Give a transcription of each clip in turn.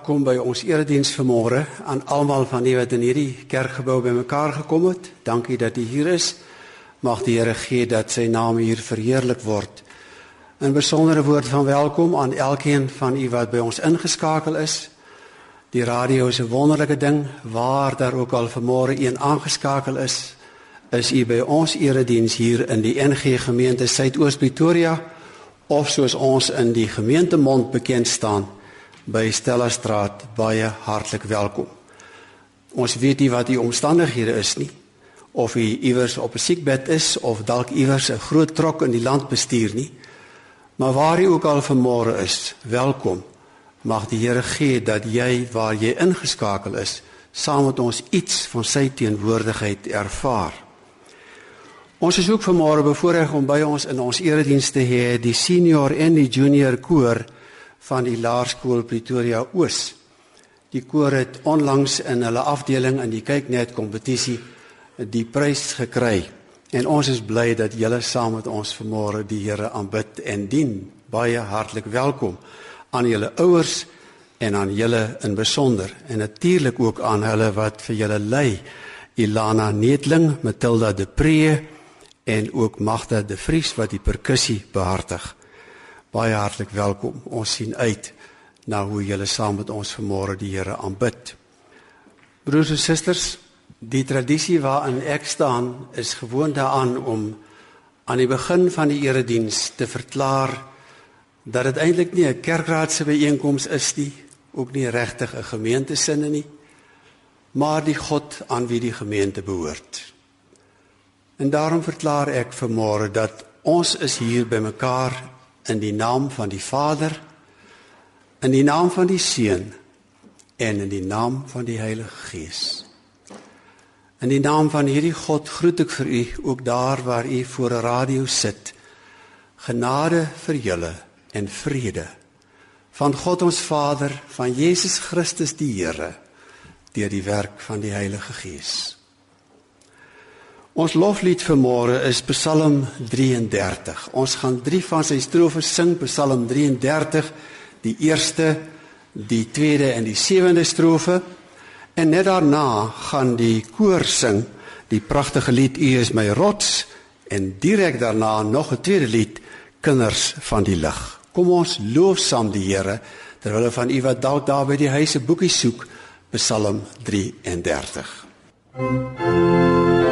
Welkom by ons erediens vanmôre aan almal van julle wat in hierdie kerkgebou bymekaar gekom het. Dankie dat u hier is. Mag die Here gee dat sy naam hier verheerlik word. 'n Besondere woord van welkom aan elkeen van u wat by ons ingeskakel is. Die radio is 'n wonderlike ding waar daar ook al vanmôre een aangeskakel is. Is u by ons erediens hier in die NG Gemeente Suidoos Pretoria of soos ons in die gemeentemond bekend staan? By Stella Straat baie hartlik welkom. Ons weet nie wat die omstandighede is nie of u iewers op 'n siekbed is of dalk iewers 'n groot trok in die land bestuur nie. Maar waar u ook al vanmôre is, welkom. Mag die Here gee dat jy waar jy ingeskakel is, saam met ons iets van sy teenwoordigheid ervaar. Ons is ook vanmôre bevoorreg om by ons in ons erediens te hê die senior en die junior koor van die Laerskool Pretoria Oos. Die koor het onlangs in hulle afdeling in die kyknet kompetisie die prys gekry. En ons is bly dat julle saam met ons vanmôre die Here aanbid en dien. Baie hartlik welkom aan julle ouers en aan julle in besonder en natuurlik ook aan hulle wat vir julle lei. Ilana Netling, Matilda De Pre en ook Magda De Vries wat die perkussie behartig. Baie hartlik welkom. Ons sien uit na hoe julle saam met ons vanmôre die Here aanbid. Broers en susters, die tradisie waarin ek staan is gewoon daaraan om aan die begin van die erediens te verklaar dat dit eintlik nie 'n kerkraadse byeenkoms is nie, ook nie regtig 'n gemeentesinne nie, maar die God aan wie die gemeente behoort. En daarom verklaar ek vanmôre dat ons is hier bymekaar in die naam van die Vader in die naam van die Seun en in die naam van die Heilige Gees. In die naam van hierdie God groet ek vir u ook daar waar u voor 'n radio sit. Genade vir julle en vrede van God ons Vader, van Jesus Christus die Here, deur die werk van die Heilige Gees. Ons loflied vir môre is Psalm 33. Ons gaan drie van sy strofes sing, Psalm 33, die eerste, die tweede en die sewende strofe. En net daarna gaan die koor sing die pragtige lied U is my rots en direk daarna nog 'n tweede lied Kinders van die lig. Kom ons loof saam die Here terwyl hulle van u wat dalk daar by die huise boekie soek, Psalm 33. Thank you.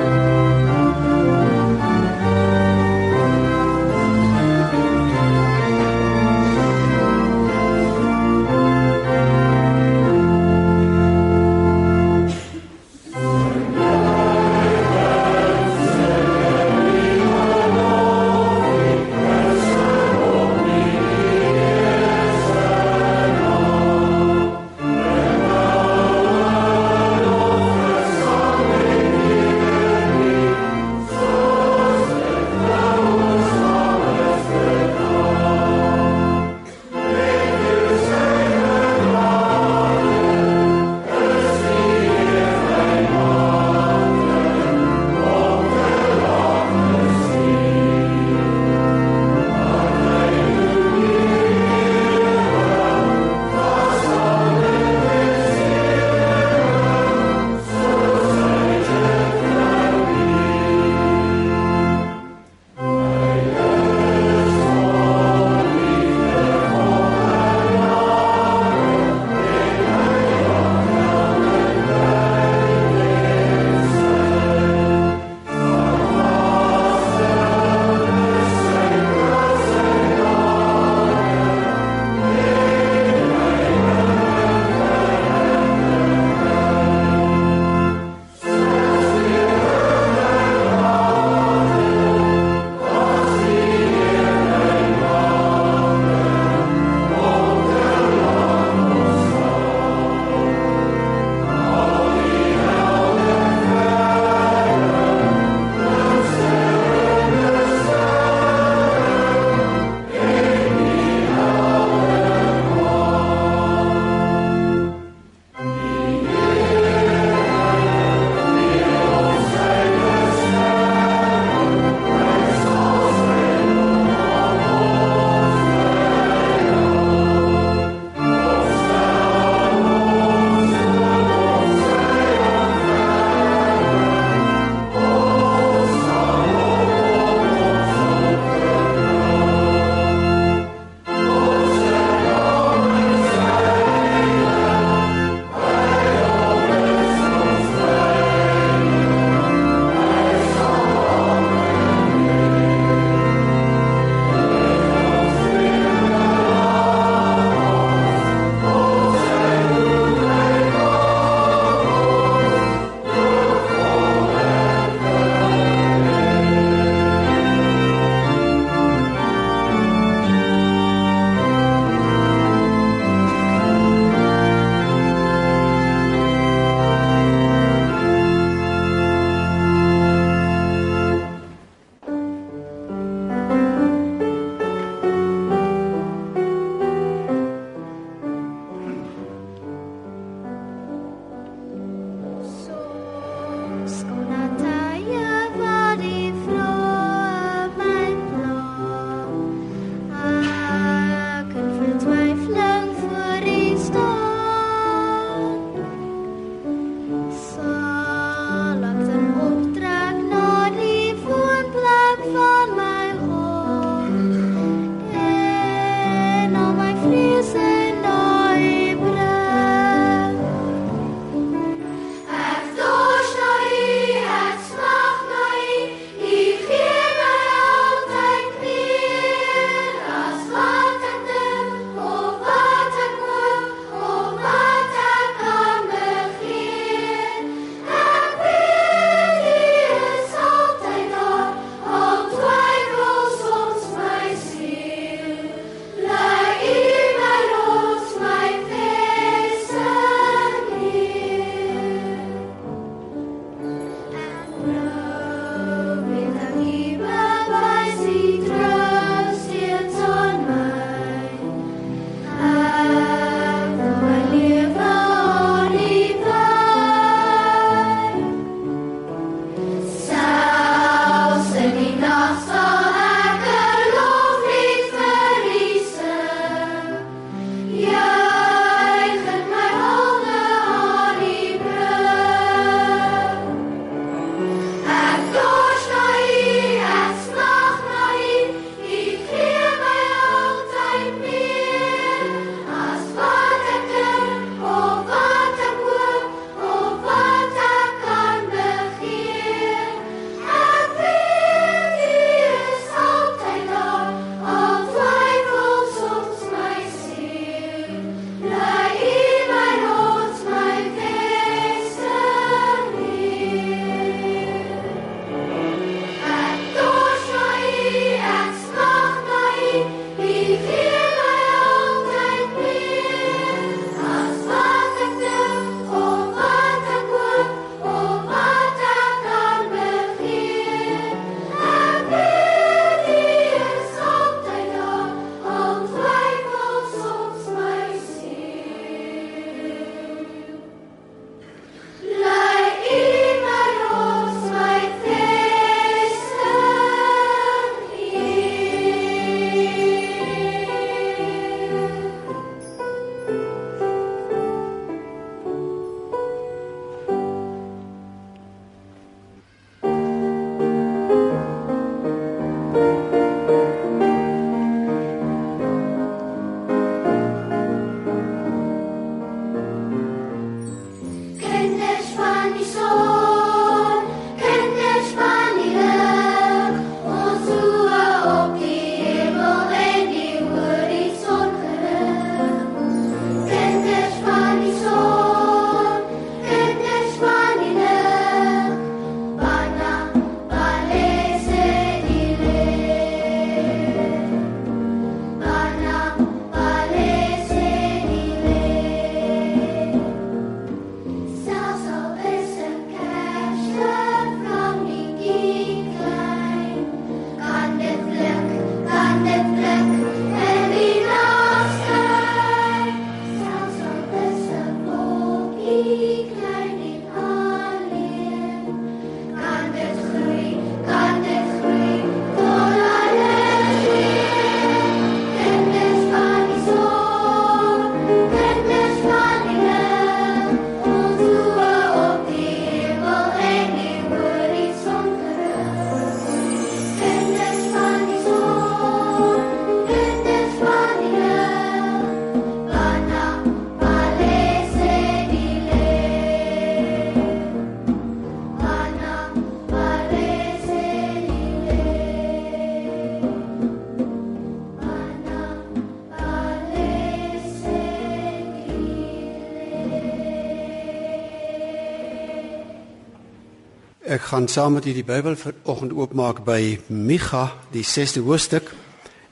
Gaan saam met u die Bybel vanoggend oopmaak by Micha, die 6de hoofstuk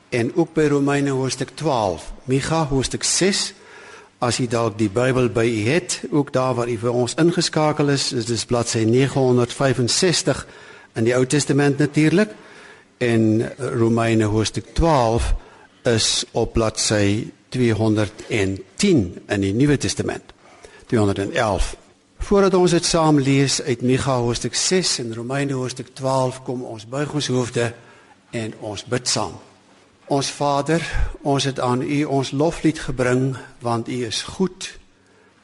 en ook by Romeine hoofstuk 12. Micha hoofstuk 6. As u dalk die Bybel by u het, ook daar waar u vir ons ingeskakel is, is dit bladsy 965 in die Ou Testament natuurlik en Romeine hoofstuk 12 is op bladsy 210 in die Nuwe Testament. 211. Voordat ons dit saam lees uit Micha hoofstuk 6 en Romeine hoofstuk 12, kom ons buig ons hoofde en ons bid saam. Ons Vader, ons het aan U ons loflied gebring want U is goed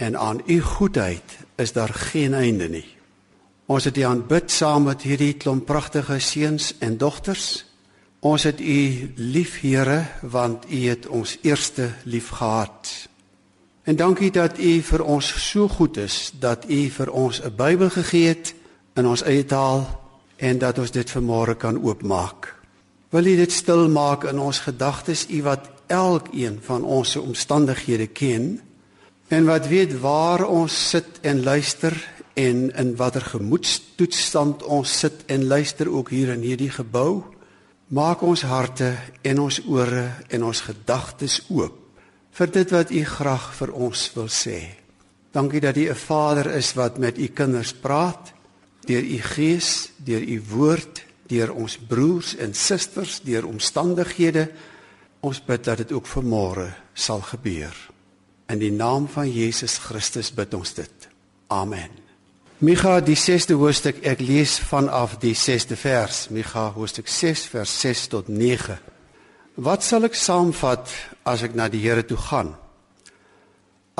en aan U goedheid is daar geen einde nie. Ons het U aanbid saam met hierdie klomp pragtige seuns en dogters. Ons het U lief, Here, want U het ons eerste lief gehad. En dankie dat U vir ons so goed is dat U vir ons 'n Bybel gegee het in ons eie taal en dat ons dit vanmôre kan oopmaak. Wil U dit stil maak in ons gedagtes, U wat elkeen van ons se omstandighede ken en wat weet waar ons sit en luister en in watter gemoedstoestand ons sit en luister ook hier in hierdie gebou. Maak ons harte en ons ore en ons gedagtes oop vir dit wat u graag vir ons wil sê. Dankie dat u 'n Vader is wat met u kinders praat deur u gees, deur u woord, deur ons broers en susters, deur omstandighede. Ons bid dat dit ook vanmôre sal gebeur. In die naam van Jesus Christus bid ons dit. Amen. Micha die 6de hoofstuk ek lees vanaf die 6de vers. Micha hoofstuk 6 vers 6 tot 9. Wat sal ek saamvat as ek na die Here toe gaan?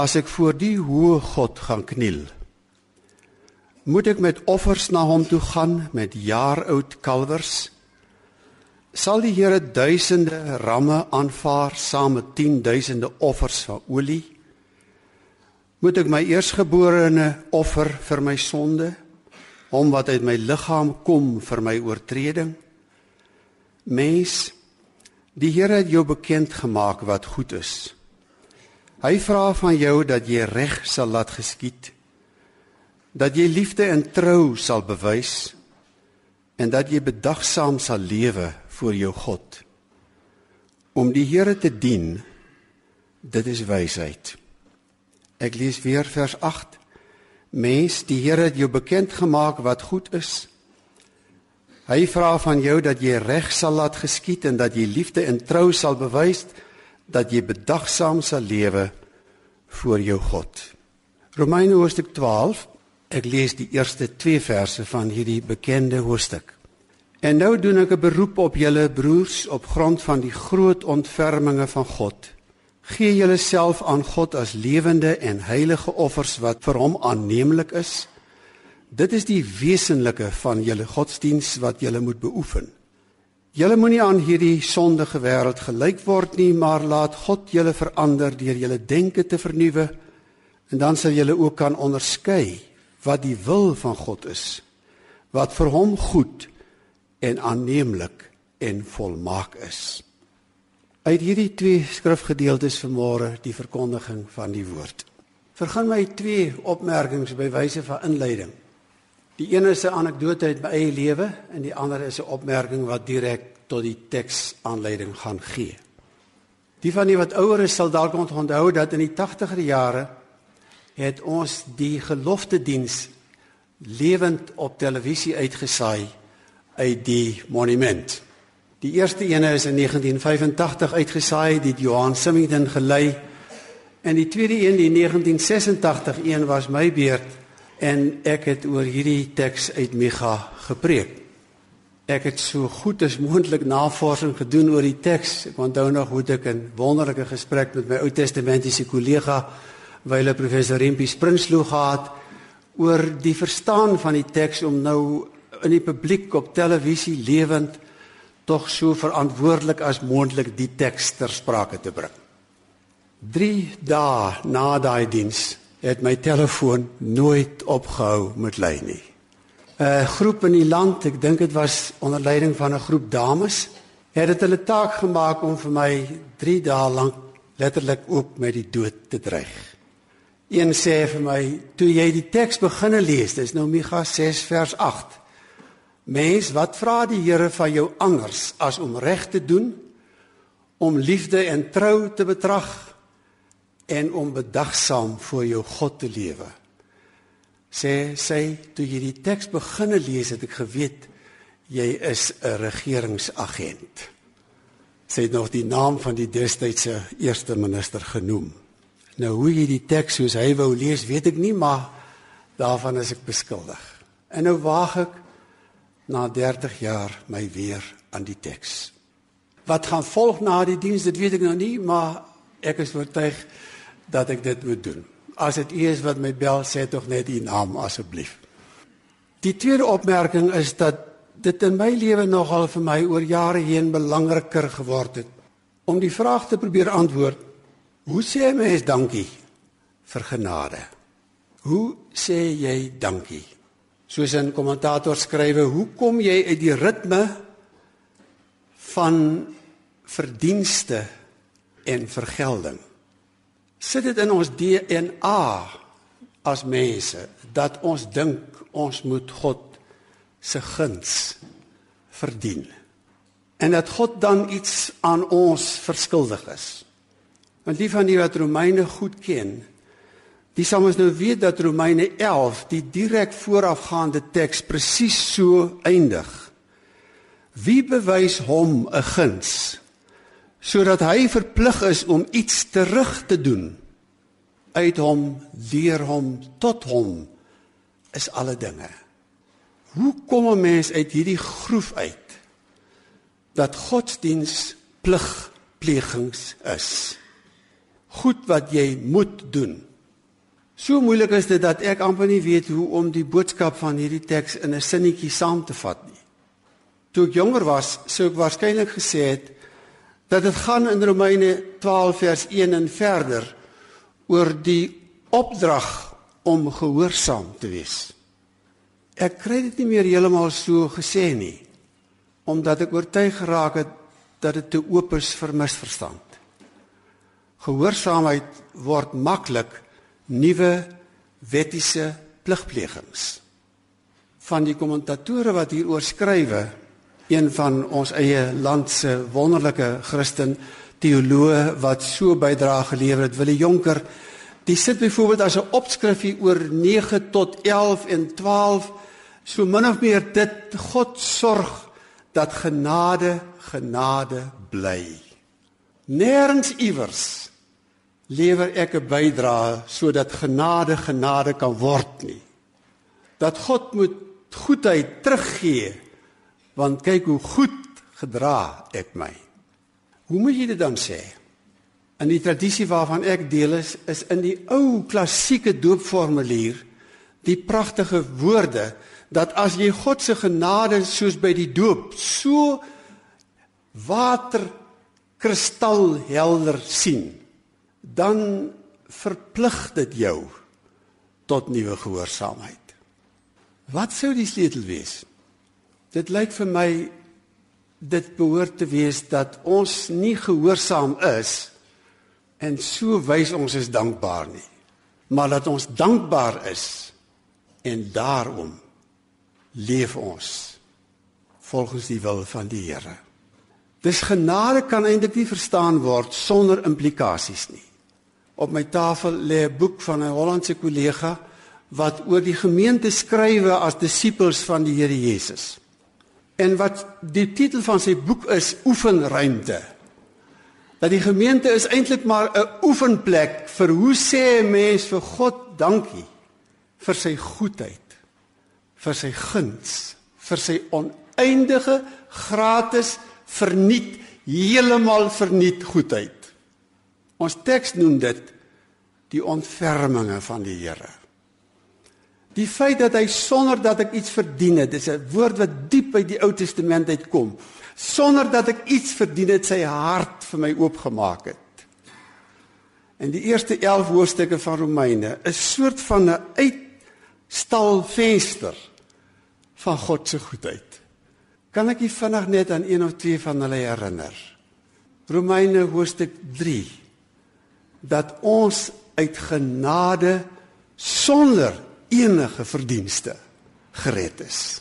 As ek voor die hoë God gaan kniel? Moet ek met offers na hom toe gaan met jaaroud kalwers? Sal die Here duisende ramme aanvaar saam met 10000de offers van olie? Moet ek my eersgeborene offer vir my sonde, hom wat uit my liggaam kom vir my oortreding? Mens Die Here het jou bekend gemaak wat goed is. Hy vra van jou dat jy reg sal laat geskied, dat jy liefde en trou sal bewys en dat jy bedagsaam sal lewe voor jou God. Om die Here te dien, dit is wysheid. Ek lees weer vers 8. Mens, die Here het jou bekend gemaak wat goed is. Hy vra van jou dat jy reg sal laat geskied en dat jy liefde en trou sal bewys dat jy bedagsaam sal lewe voor jou God. Romeine hoofstuk 12. Ek lees die eerste 2 verse van hierdie bekende hoofstuk. En nou doen ek 'n beroep op julle broers op grond van die groot ontferminge van God. Gee julleself aan God as lewende en heilige offers wat vir hom aanneemlik is. Dit is die wesenlike van julle godsdiens wat julle moet beoefen. Julle moenie aan hierdie sondige wêreld gelyk word nie, maar laat God julle verander deur julle denke te vernuwe en dan sal julle ook kan onderskei wat die wil van God is, wat vir hom goed en aanneemlik en volmaak is. Uit hierdie twee skrifgedeeltes vanmôre die verkondiging van die woord. Vergun my twee opmerkings by wyse van inleiding. Die een is 'n anekdote uit my eie lewe en die ander is 'n opmerking wat direk tot die teks aanleiding gaan gee. Die van die wat ouer is sal dalk onthou dat in die 80er jare het ons die gelofte diens lewend op televisie uitgesaai uit die monument. Die eerste ene is in 1985 uitgesaai, dit Johan Symington gelei en die tweede een die 1986 een was my beurt en ek het oor hierdie teks uit Micha gepreek. Ek het so goed as moontlik navorsing gedoen oor die teks. Ek onthou nog hoe ek 'n wonderlike gesprek met my Ou Testamentiese kollega, wyle professor Rempi Springsloeg gehad oor die verstaan van die teks om nou in die publiek op televisie lewend tog so verantwoordelik as moontlik die teks ter sprake te bring. 3 dae na daai diens het my telefoon nooit opgehou met lui nie. 'n Groep in die land, ek dink dit was onder leiding van 'n groep dames, het dit hulle taak gemaak om vir my 3 dae lank letterlik ook met die dood te dreig. Een sê vir my, "Toe jy die teks begine lees, dis nou Micha 6 vers 8, Mens, wat vra die Here van jou anders as om reg te doen, om liefde en trou te betrag en om bedagsaam voor jou God te lewe? Sê sê toe jy die teks beginne lees het ek geweet jy is 'n regeringsagent. Sy het nog die naam van die destydse eerste minister genoem. Nou hoe jy die teks soos hy wou lees, weet ek nie, maar daarvan is ek beskuldig. En nou waag ek na 30 jaar my weer aan die teks. Wat gaan volg na die diens, dit weet ek nou nie, maar ek is oortuig dat ek dit moet doen. As dit u is wat my bel, sê tog net u naam asseblief. Die tweede opmerking is dat dit in my lewe nogal vir my oor jare heen belangriker geword het om die vraag te probeer antwoord. Hoe sê mens dankie vir genade? Hoe sê jy dankie? Soos 'n kommentator skrywe, hoe kom jy uit die ritme van verdienste en vergelding? Sit dit in ons DNA as mense dat ons dink ons moet God se guns verdien. En dat God dan iets aan ons verskuldig is. Want die van die wat Romeine goed ken, Die sal ons nou weet dat Romeine 11 die direk voorafgaande teks presies so eindig. Wie bewys hom 'n guns sodat hy verplig is om iets terug te doen uit hom, deur hom, tot hom is alle dinge. Hoe kom 'n mens uit hierdie groef uit dat godsdiens pligplegings is? Goed wat jy moet doen. So moeilik is dit dat ek amper nie weet hoe om die boodskap van hierdie teks in 'n sinnetjie saam te vat nie. Toe ek jonger was, sou ek waarskynlik gesê het dat dit gaan in Romeine 12 vers 1 en verder oor die opdrag om gehoorsaam te wees. Ek kry dit nie meer heeltemal so gesê nie omdat ek oortuig geraak het dat dit te oop is vir misverstand. Gehoorsaamheid word maklik nuwe wettiese pligplegings. Van die kommentatore wat hieroor skrywe, een van ons eie land se wonderlike Christen teoloog wat so bydra gelewer het, Willie Jonker, die sit byvoorbeeld as 'n opskrifie oor 9 tot 11 en 12 so min of meer dit God sorg dat genade genade bly. Nêrens iewers lewer ek 'n bydrae sodat genade genade kan word nie. Dat God moet goedheid teruggee want kyk hoe goed gedra ek my. Hoe moet jy dit dan sê? In die tradisie waarvan ek deel is, is in die ou klassieke doopformulier die pragtige woorde dat as jy God se genade soos by die doop so water kristalhelder sien dan verplig dit jou tot nuwe gehoorsaamheid. Wat sou die sleutel wees? Dit lyk vir my dit behoort te wees dat ons nie gehoorsaam is en so wys ons is dankbaar nie, maar dat ons dankbaar is en daarom leef ons volgens die wil van die Here. Dis genade kan eintlik nie verstaan word sonder implikasies nie. Op my tafel lê 'n boek van 'n Hollandse kollega wat oor die gemeente skrywe as disippels van die Here Jesus. En wat die titel van sy boek is Oefenruimte. Dat die gemeente is eintlik maar 'n oefenplek vir hoe sê 'n mens vir God dankie vir sy goedheid, vir sy guns, vir sy oneindige gratis verniet heeltemal verniet goedheid. Ons teks noem dit die ontferminge van die Here. Die feit dat hy sonder dat ek iets verdien het, dis 'n woord wat diep uit die Ou Testament uitkom. Sonder dat ek iets verdien het, sy hart vir my oopgemaak het. En die eerste 11 hoofstukke van Romeine is 'n soort van 'n uitstalvenster van God se goedheid. Kan ek u vinnig net aan een of twee van hulle herinner? Romeine hoofstuk dat ons uit genade sonder enige verdienste gered is.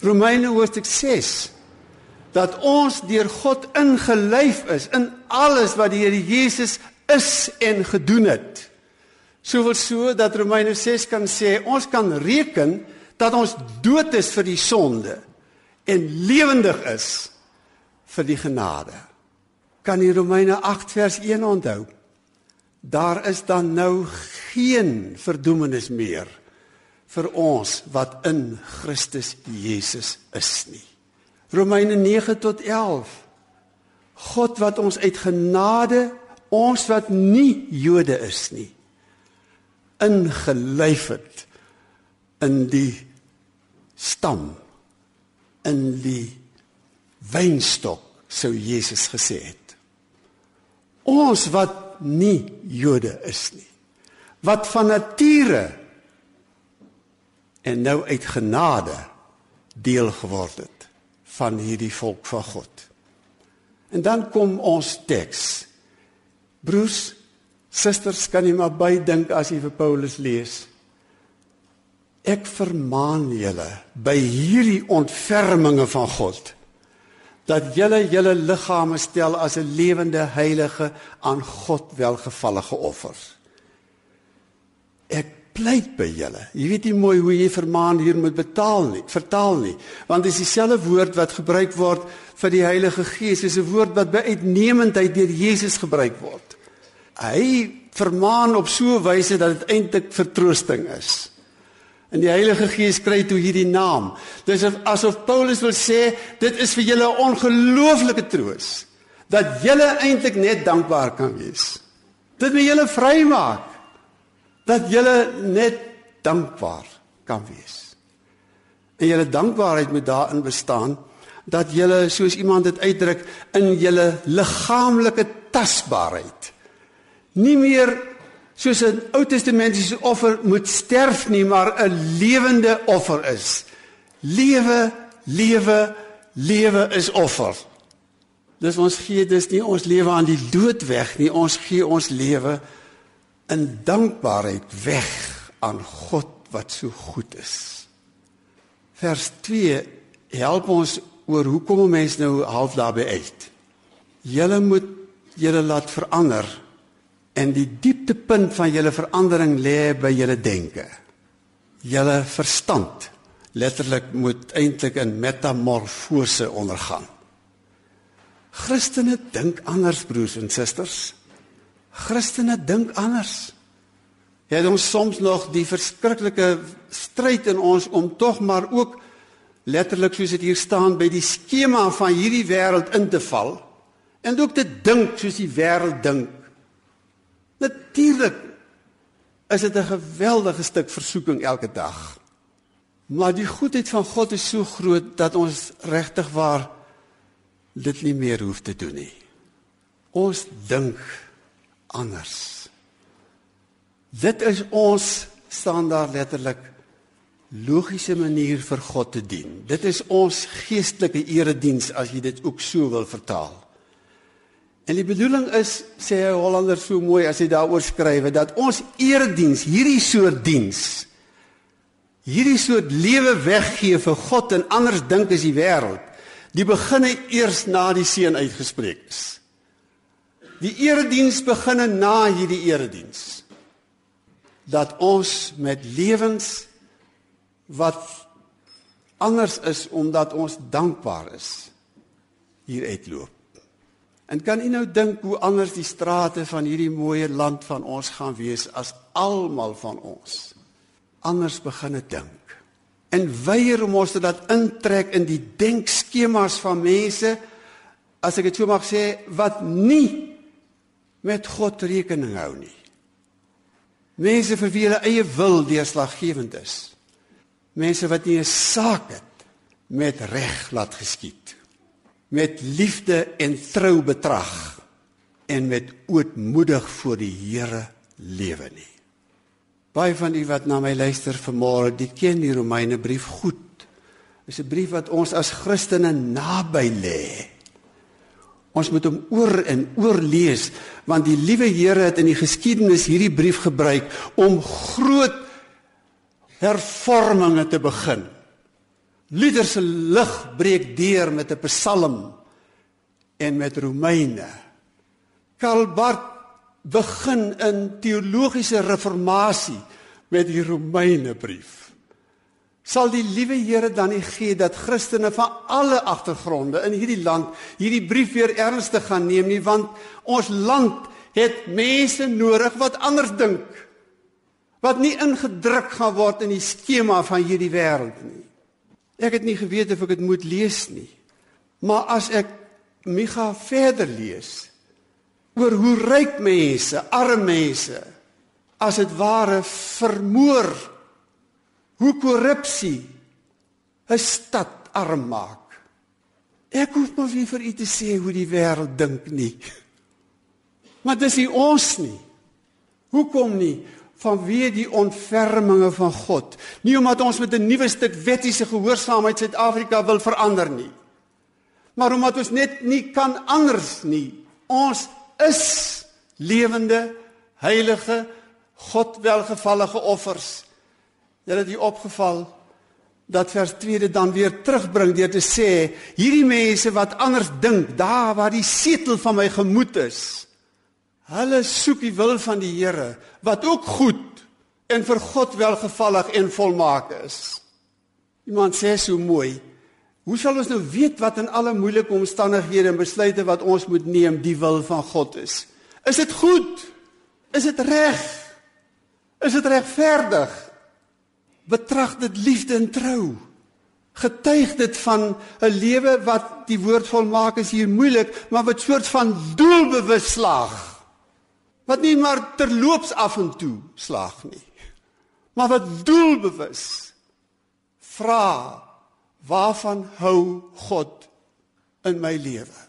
Romeine hoofstuk 6 dat ons deur God ingelyf is in alles wat die Here Jesus is en gedoen het. Soveel so dat Romeine 6 kan sê ons kan reken dat ons dood is vir die sonde en lewendig is vir die genade. Kan jy Romeine 8 vers 1 onthou? Daar is dan nou geen verdoemenis meer vir ons wat in Christus Jesus is nie. Romeine 9 tot 11. God wat ons uit genade ons wat nie Jode is nie ingelyf het in die stam in die wynstok sou Jesus gesê het ons wat nie Jode is nie. Wat van nature en nou uit genade deel geword het van hierdie volk van God. En dan kom ons teks. Broers Susters, kan jy maar bydink as jy vir Paulus lees. Ek vermaan julle by hierdie ontferminge van God dat julle julle liggame stel as 'n lewende heilige aan God welgevallige offer. Ek pleit by julle. Jy weet nie mooi hoe jy vermaan hier moet betaal nie, vertaal nie, want dit is dieselfde woord wat gebruik word vir die Heilige Gees, is 'n woord wat by uitnemendheid deur Jesus gebruik word hy vermaan op so 'n wyse dat dit eintlik vertroosting is. En die Heilige Gees kry toe hierdie naam. Dis asof Paulus wil sê dit is vir julle 'n ongelooflike troos dat julle eintlik net dankbaar kan wees. Dit wil julle vrymaak dat julle net dankbaar kan wees. En julle dankbaarheid moet daarin bestaan dat julle soos iemand dit uitdruk in julle liggaamlike tasbaarheid nie meer soos 'n Ou Testamentiese offer moet sterf nie, maar 'n lewende offer is. Lewe, lewe, lewe is offer. Dis ons gee dis nie ons lewe aan die dood weg nie, ons gee ons lewe in dankbaarheid weg aan God wat so goed is. Vers 2 help ons oor hoekom 'n mens nou half daarby uit. Julle moet julle laat verander En die dieptepunt van julle verandering lê by julle denke. Julle verstand letterlik moet eintlik in metamorfose ondergaan. Christene dink anders broers en susters. Christene dink anders. Het ons soms nog die verskriklike stryd in ons om tog maar ook letterlik soos dit hier staan by die skema van hierdie wêreld in te val en ook te dink soos die wêreld dink Natuurlik is dit 'n geweldige stuk versoeking elke dag. Maar die goedheid van God is so groot dat ons regtig waar dit nie meer hoef te doen nie. Ons dink anders. Dit is ons standaard letterlik logiese manier vir God te dien. Dit is ons geestelike erediens as jy dit ook so wil vertaal. En die bedoeling is sê hy Hollander so mooi as hy daaroor skryf dat ons erediens, hierdie soort diens hierdie soort lewe weggee vir God en anders dink as die wêreld. Die beginne eers na die seën uitgespreek is. Die erediens beginne na hierdie erediens. Dat ons met lewens wat anders is omdat ons dankbaar is hier uitloop. En kan u nou dink hoe anders die strate van hierdie mooi land van ons gaan wees as almal van ons anders begin dink. En weier om ons te laat intrek in die denkskemas van mense as ek dit so mag sê wat nie met God rekening hou nie. Mense vir wie hulle eie wil deurslaggewend is. Mense wat nie 'n saak het met reg laat geskied met liefde en trou betrag en met ootmoedig voor die Here lewe nie. Baie van u wat na my luister vanmôre, die ken die Romeine brief goed. Dis 'n brief wat ons as Christene naby lê. Ons moet hom oor en oor lees want die liewe Here het in die geskiedenis hierdie brief gebruik om groot hervorminge te begin Luther se lig breek deur met 'n psalm en met Romeine. Karl Barth begin 'n teologiese reformatie met die Romeinebrief sal die liewe Here dan nie gee dat Christene van alle agtergronde in hierdie land hierdie brief weer ernstig gaan neem nie want ons land het mense nodig wat anders dink wat nie ingedruk gaan word in die skema van hierdie wêreld nie ek het nie geweet of ek dit moet lees nie maar as ek Micha verder lees oor hoe ryk mense arme mense as dit ware vermoor hoe korrupsie 'n stad arm maak. Ek hoef mos nie vir u te sê hoe die wêreld dink nie. Maar dis nie ons nie. Hoekom nie? Vanweë die ontferminge van God. Nie omdat ons met 'n nuwe stuk wettiese gehoorsaamheid Suid-Afrika wil verander nie. Maar omdat ons net nie kan anders nie. Ons is lewende, heilige, God welgevallige offers. Julle het hier opgeval dat vers 2 dan weer terugbring deur te sê hierdie mense wat anders dink, daar waar die setel van my gemoed is, hulle soek die wil van die Here wat ook goed en vir God welgevallig en volmaak is. Iemand sê so mooi, hoe sal ons nou weet wat in alle moeilike omstandighede en besluite wat ons moet neem die wil van God is? Is dit goed? Is dit reg? Is dit regverdig? betrag dit liefde en trou. Getuig dit van 'n lewe wat die woord volmaak is hier moeilik, maar wat soort van doelbewus slaag. Wat nie maar terloops af en toe slaag nie. Maar wat doelbewus vra waarvan hou God in my lewe?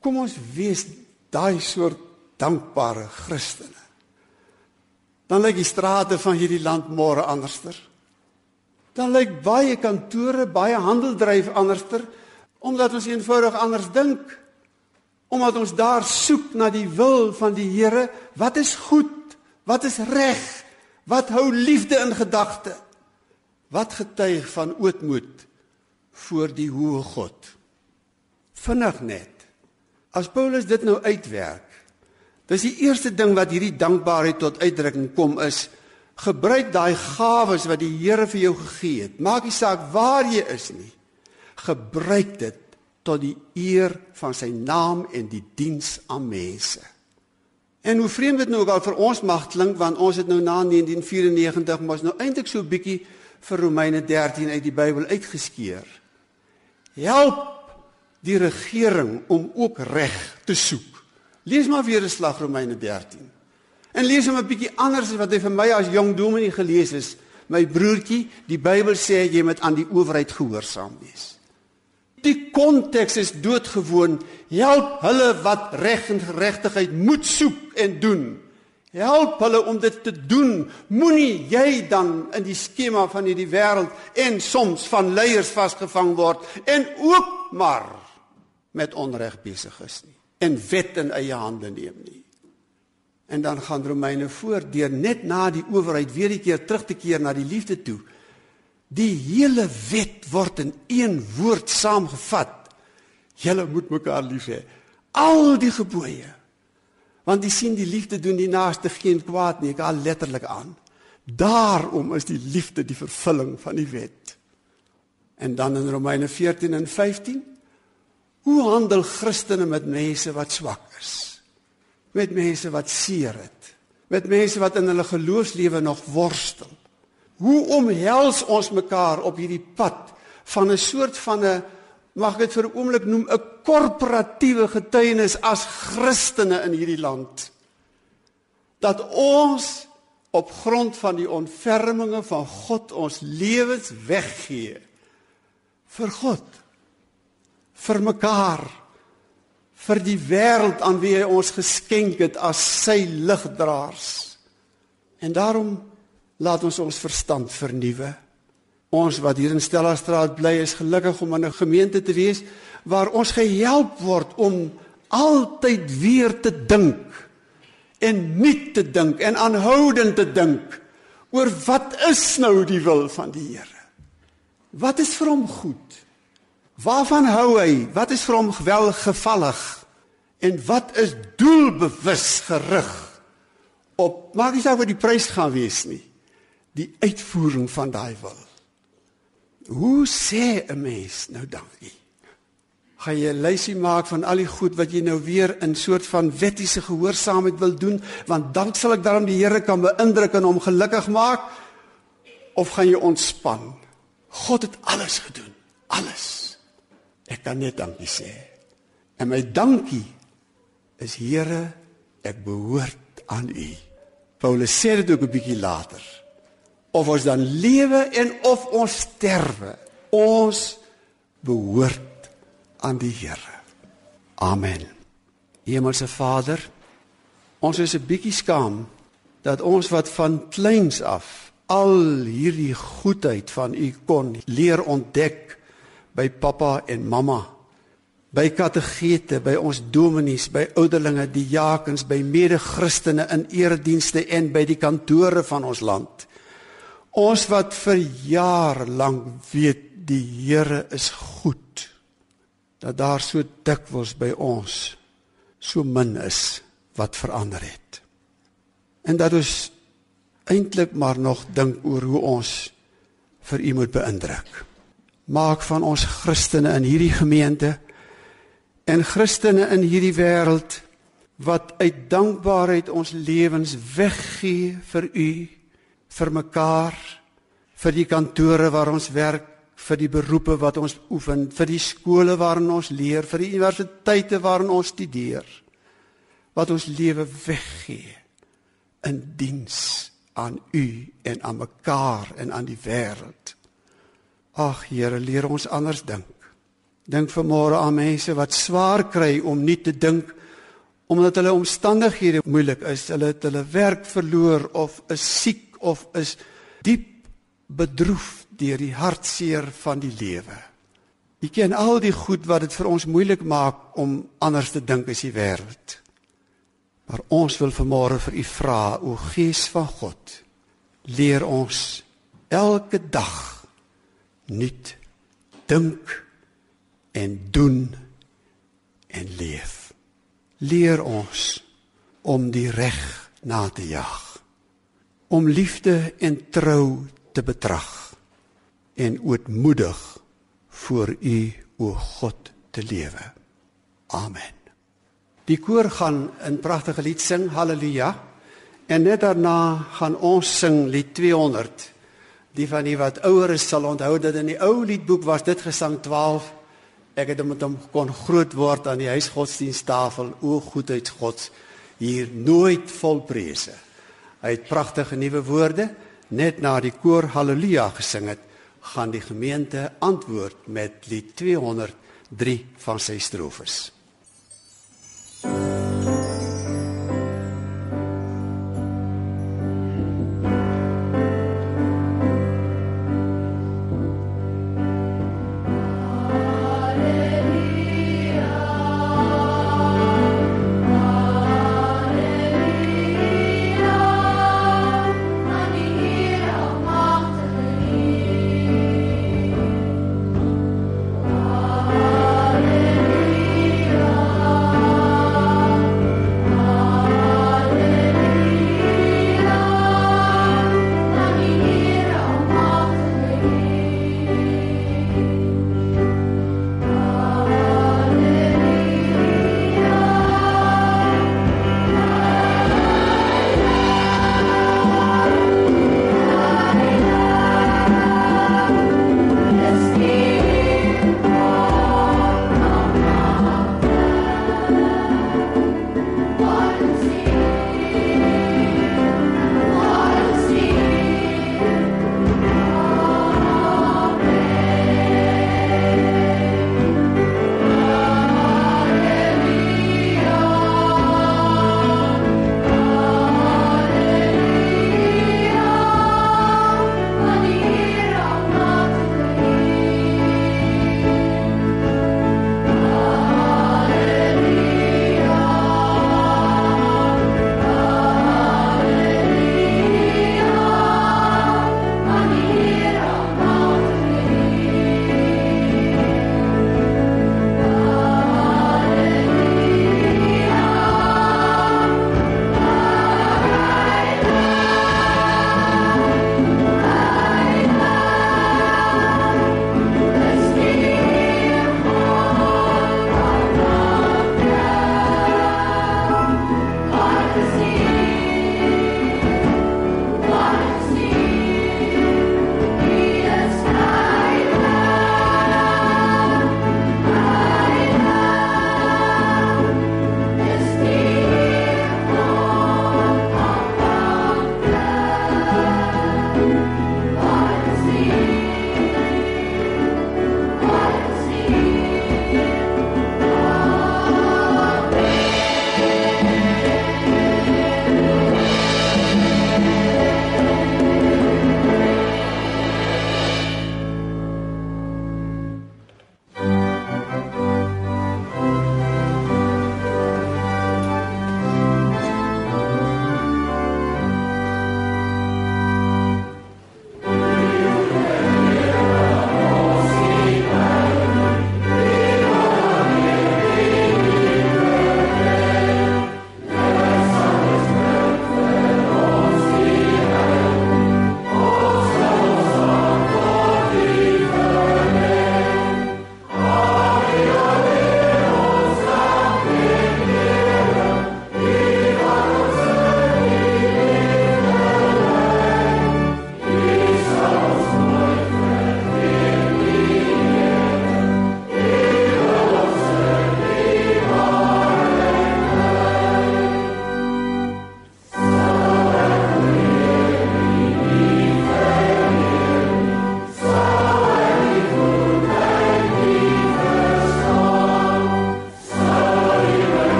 Kom ons wees daai soort dankbare Christene. Dan lyk die strate van hierdie land môre anderster dan lyk baie kantore, baie handeldryf anderster omdat ons eenvoudig anders dink. Omdat ons daar soek na die wil van die Here, wat is goed, wat is reg, wat hou liefde in gedagte. Wat getuig van ootmoed voor die hoë God. Vinnig net. As Paulus dit nou uitwerk, dis die eerste ding wat hierdie dankbaarheid tot uitdrukking kom is Gebruik daai gawes wat die Here vir jou gegee het. Maak nie saak waar jy is nie. Gebruik dit tot die eer van sy naam en die diens aan mense. En hoe vreemd dit nou ook al vir ons mag klink want ons het nou na 1994 mos nou eintlik so bietjie vir Romeine 13 uit die Bybel uitgeskeur. Help die regering om ook reg te soek. Lees maar weer 'n slag Romeine 13. En lees hom 'n bietjie anders as wat hy vir my as jong dominee gelees het. My broertjie, die Bybel sê jy moet aan die owerheid gehoorsaam wees. Die konteks is doodgewoon. Help hulle wat reg en geregtigheid moet soek en doen. Help hulle om dit te doen. Moenie jy dan in die skema van hierdie wêreld en soms van leiers vasgevang word en ook maar met onreg besig is nie en wet in eie hande neem nie. En dan gaan Romeine voort deur net na die owerheid weer 'n keer terug te keer na die liefde toe. Die hele wet word in een woord saamgevat. Julle moet mekaar lief hê. Al die gebooie. Want jy sien die liefde doen die naaste geen kwaad nie, ek al letterlik aan. Daarom is die liefde die vervulling van die wet. En dan in Romeine 14 en 15 Hoe handel Christene met mense wat swak is? met mense wat seer het, met mense wat in hulle geloofslewe nog worstel. Hoe omhels ons mekaar op hierdie pad van 'n soort van 'n mag ek dit vir 'n oomblik noem 'n korporatiewe getuienis as Christene in hierdie land dat ons op grond van die ontferminge van God ons lewens weggee vir God vir mekaar vir die wêreld aan wie hy ons geskenk het as sy ligdraers. En daarom laat ons ons verstand vernuwe. Ons wat hier in Stellastraat bly is gelukkig om in 'n gemeente te wees waar ons gehelp word om altyd weer te dink en nuut te dink en aanhoudend te dink oor wat is nou die wil van die Here? Wat is vir hom goed? Waarvan hou hy? Wat is vir hom welgevallig? En wat is doelbewus gerig op maak nie saak wat die prys gaan wees nie. Die uitvoering van daai wil. Hoe sê 'n mens nou dankie? Gaan jy 'n lysie maak van al die goed wat jy nou weer in soort van wettiese gehoorsaamheid wil doen, want dan sal ek daarom die Here kan beïndruk en hom gelukkig maak? Of gaan jy ontspan? God het alles gedoen, alles. Ek kan net dankie sê. En my dankie is Here, ek behoort aan U. Paulus sê dit ook 'n bietjie later. Of ons dan lewe en of ons sterwe, ons behoort aan die Here. Amen. Hemelse Vader, ons is 'n bietjie skaam dat ons wat van kleins af al hierdie goedheid van U kon leer ontdek by pappa en mamma by kategete, by ons dominees, by ouderlinge, die jakens, by mede-Christene in eredienste en by die kantore van ons land. Ons wat vir jaar lank weet die Here is goed. Dat daar so dikwels by ons so min is wat verander het. En dat ons eintlik maar nog dink oor hoe ons vir U moet beïndruk. Maak van ons Christene in hierdie gemeente en Christene in hierdie wêreld wat uit dankbaarheid ons lewens weggee vir u vir mekaar vir die kantore waar ons werk vir die beroepe wat ons oefen vir die skole waarin ons leer vir die universiteite waarin ons studeer wat ons lewe weggee in diens aan u en aan mekaar en aan die wêreld. Ag Here leer ons anders dink. Dink vanmôre aan mense wat swaar kry om nie te dink omdat hulle omstandighede moeilik is, hulle het hulle werk verloor of is siek of is diep bedroef deur die hartseer van die lewe. Jy ken al die goed wat dit vir ons moeilik maak om anders te dink as die wêreld. Maar ons wil vanmôre vir u vra, o Gees van God, leer ons elke dag nuut dink en doen en leef. Leer ons om die reg na te jag. Om liefde en trou te betrag en ootmoedig voor U o God te lewe. Amen. Die koor gaan 'n pragtige lied sing, haleluja. En net daarna gaan ons sing lied 200. Die van die wat ouer is sal onthou dat in die ou liedboek was dit gesang 12 Ek het met hom kon groot word aan die huisgodsdiensttafel. O goedheid God hier nooit vol prese. Hy het pragtige nuwe woorde net na die koor haleluja gesing het, gaan die gemeente antwoord met lied 203 van sy strofes. genade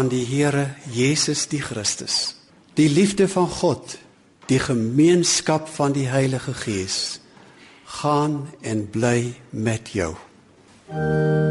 van die Here Jesus die Christus, die liefde van God, die gemeenskap van die Heilige Gees gaan en bly met jou. Thank you.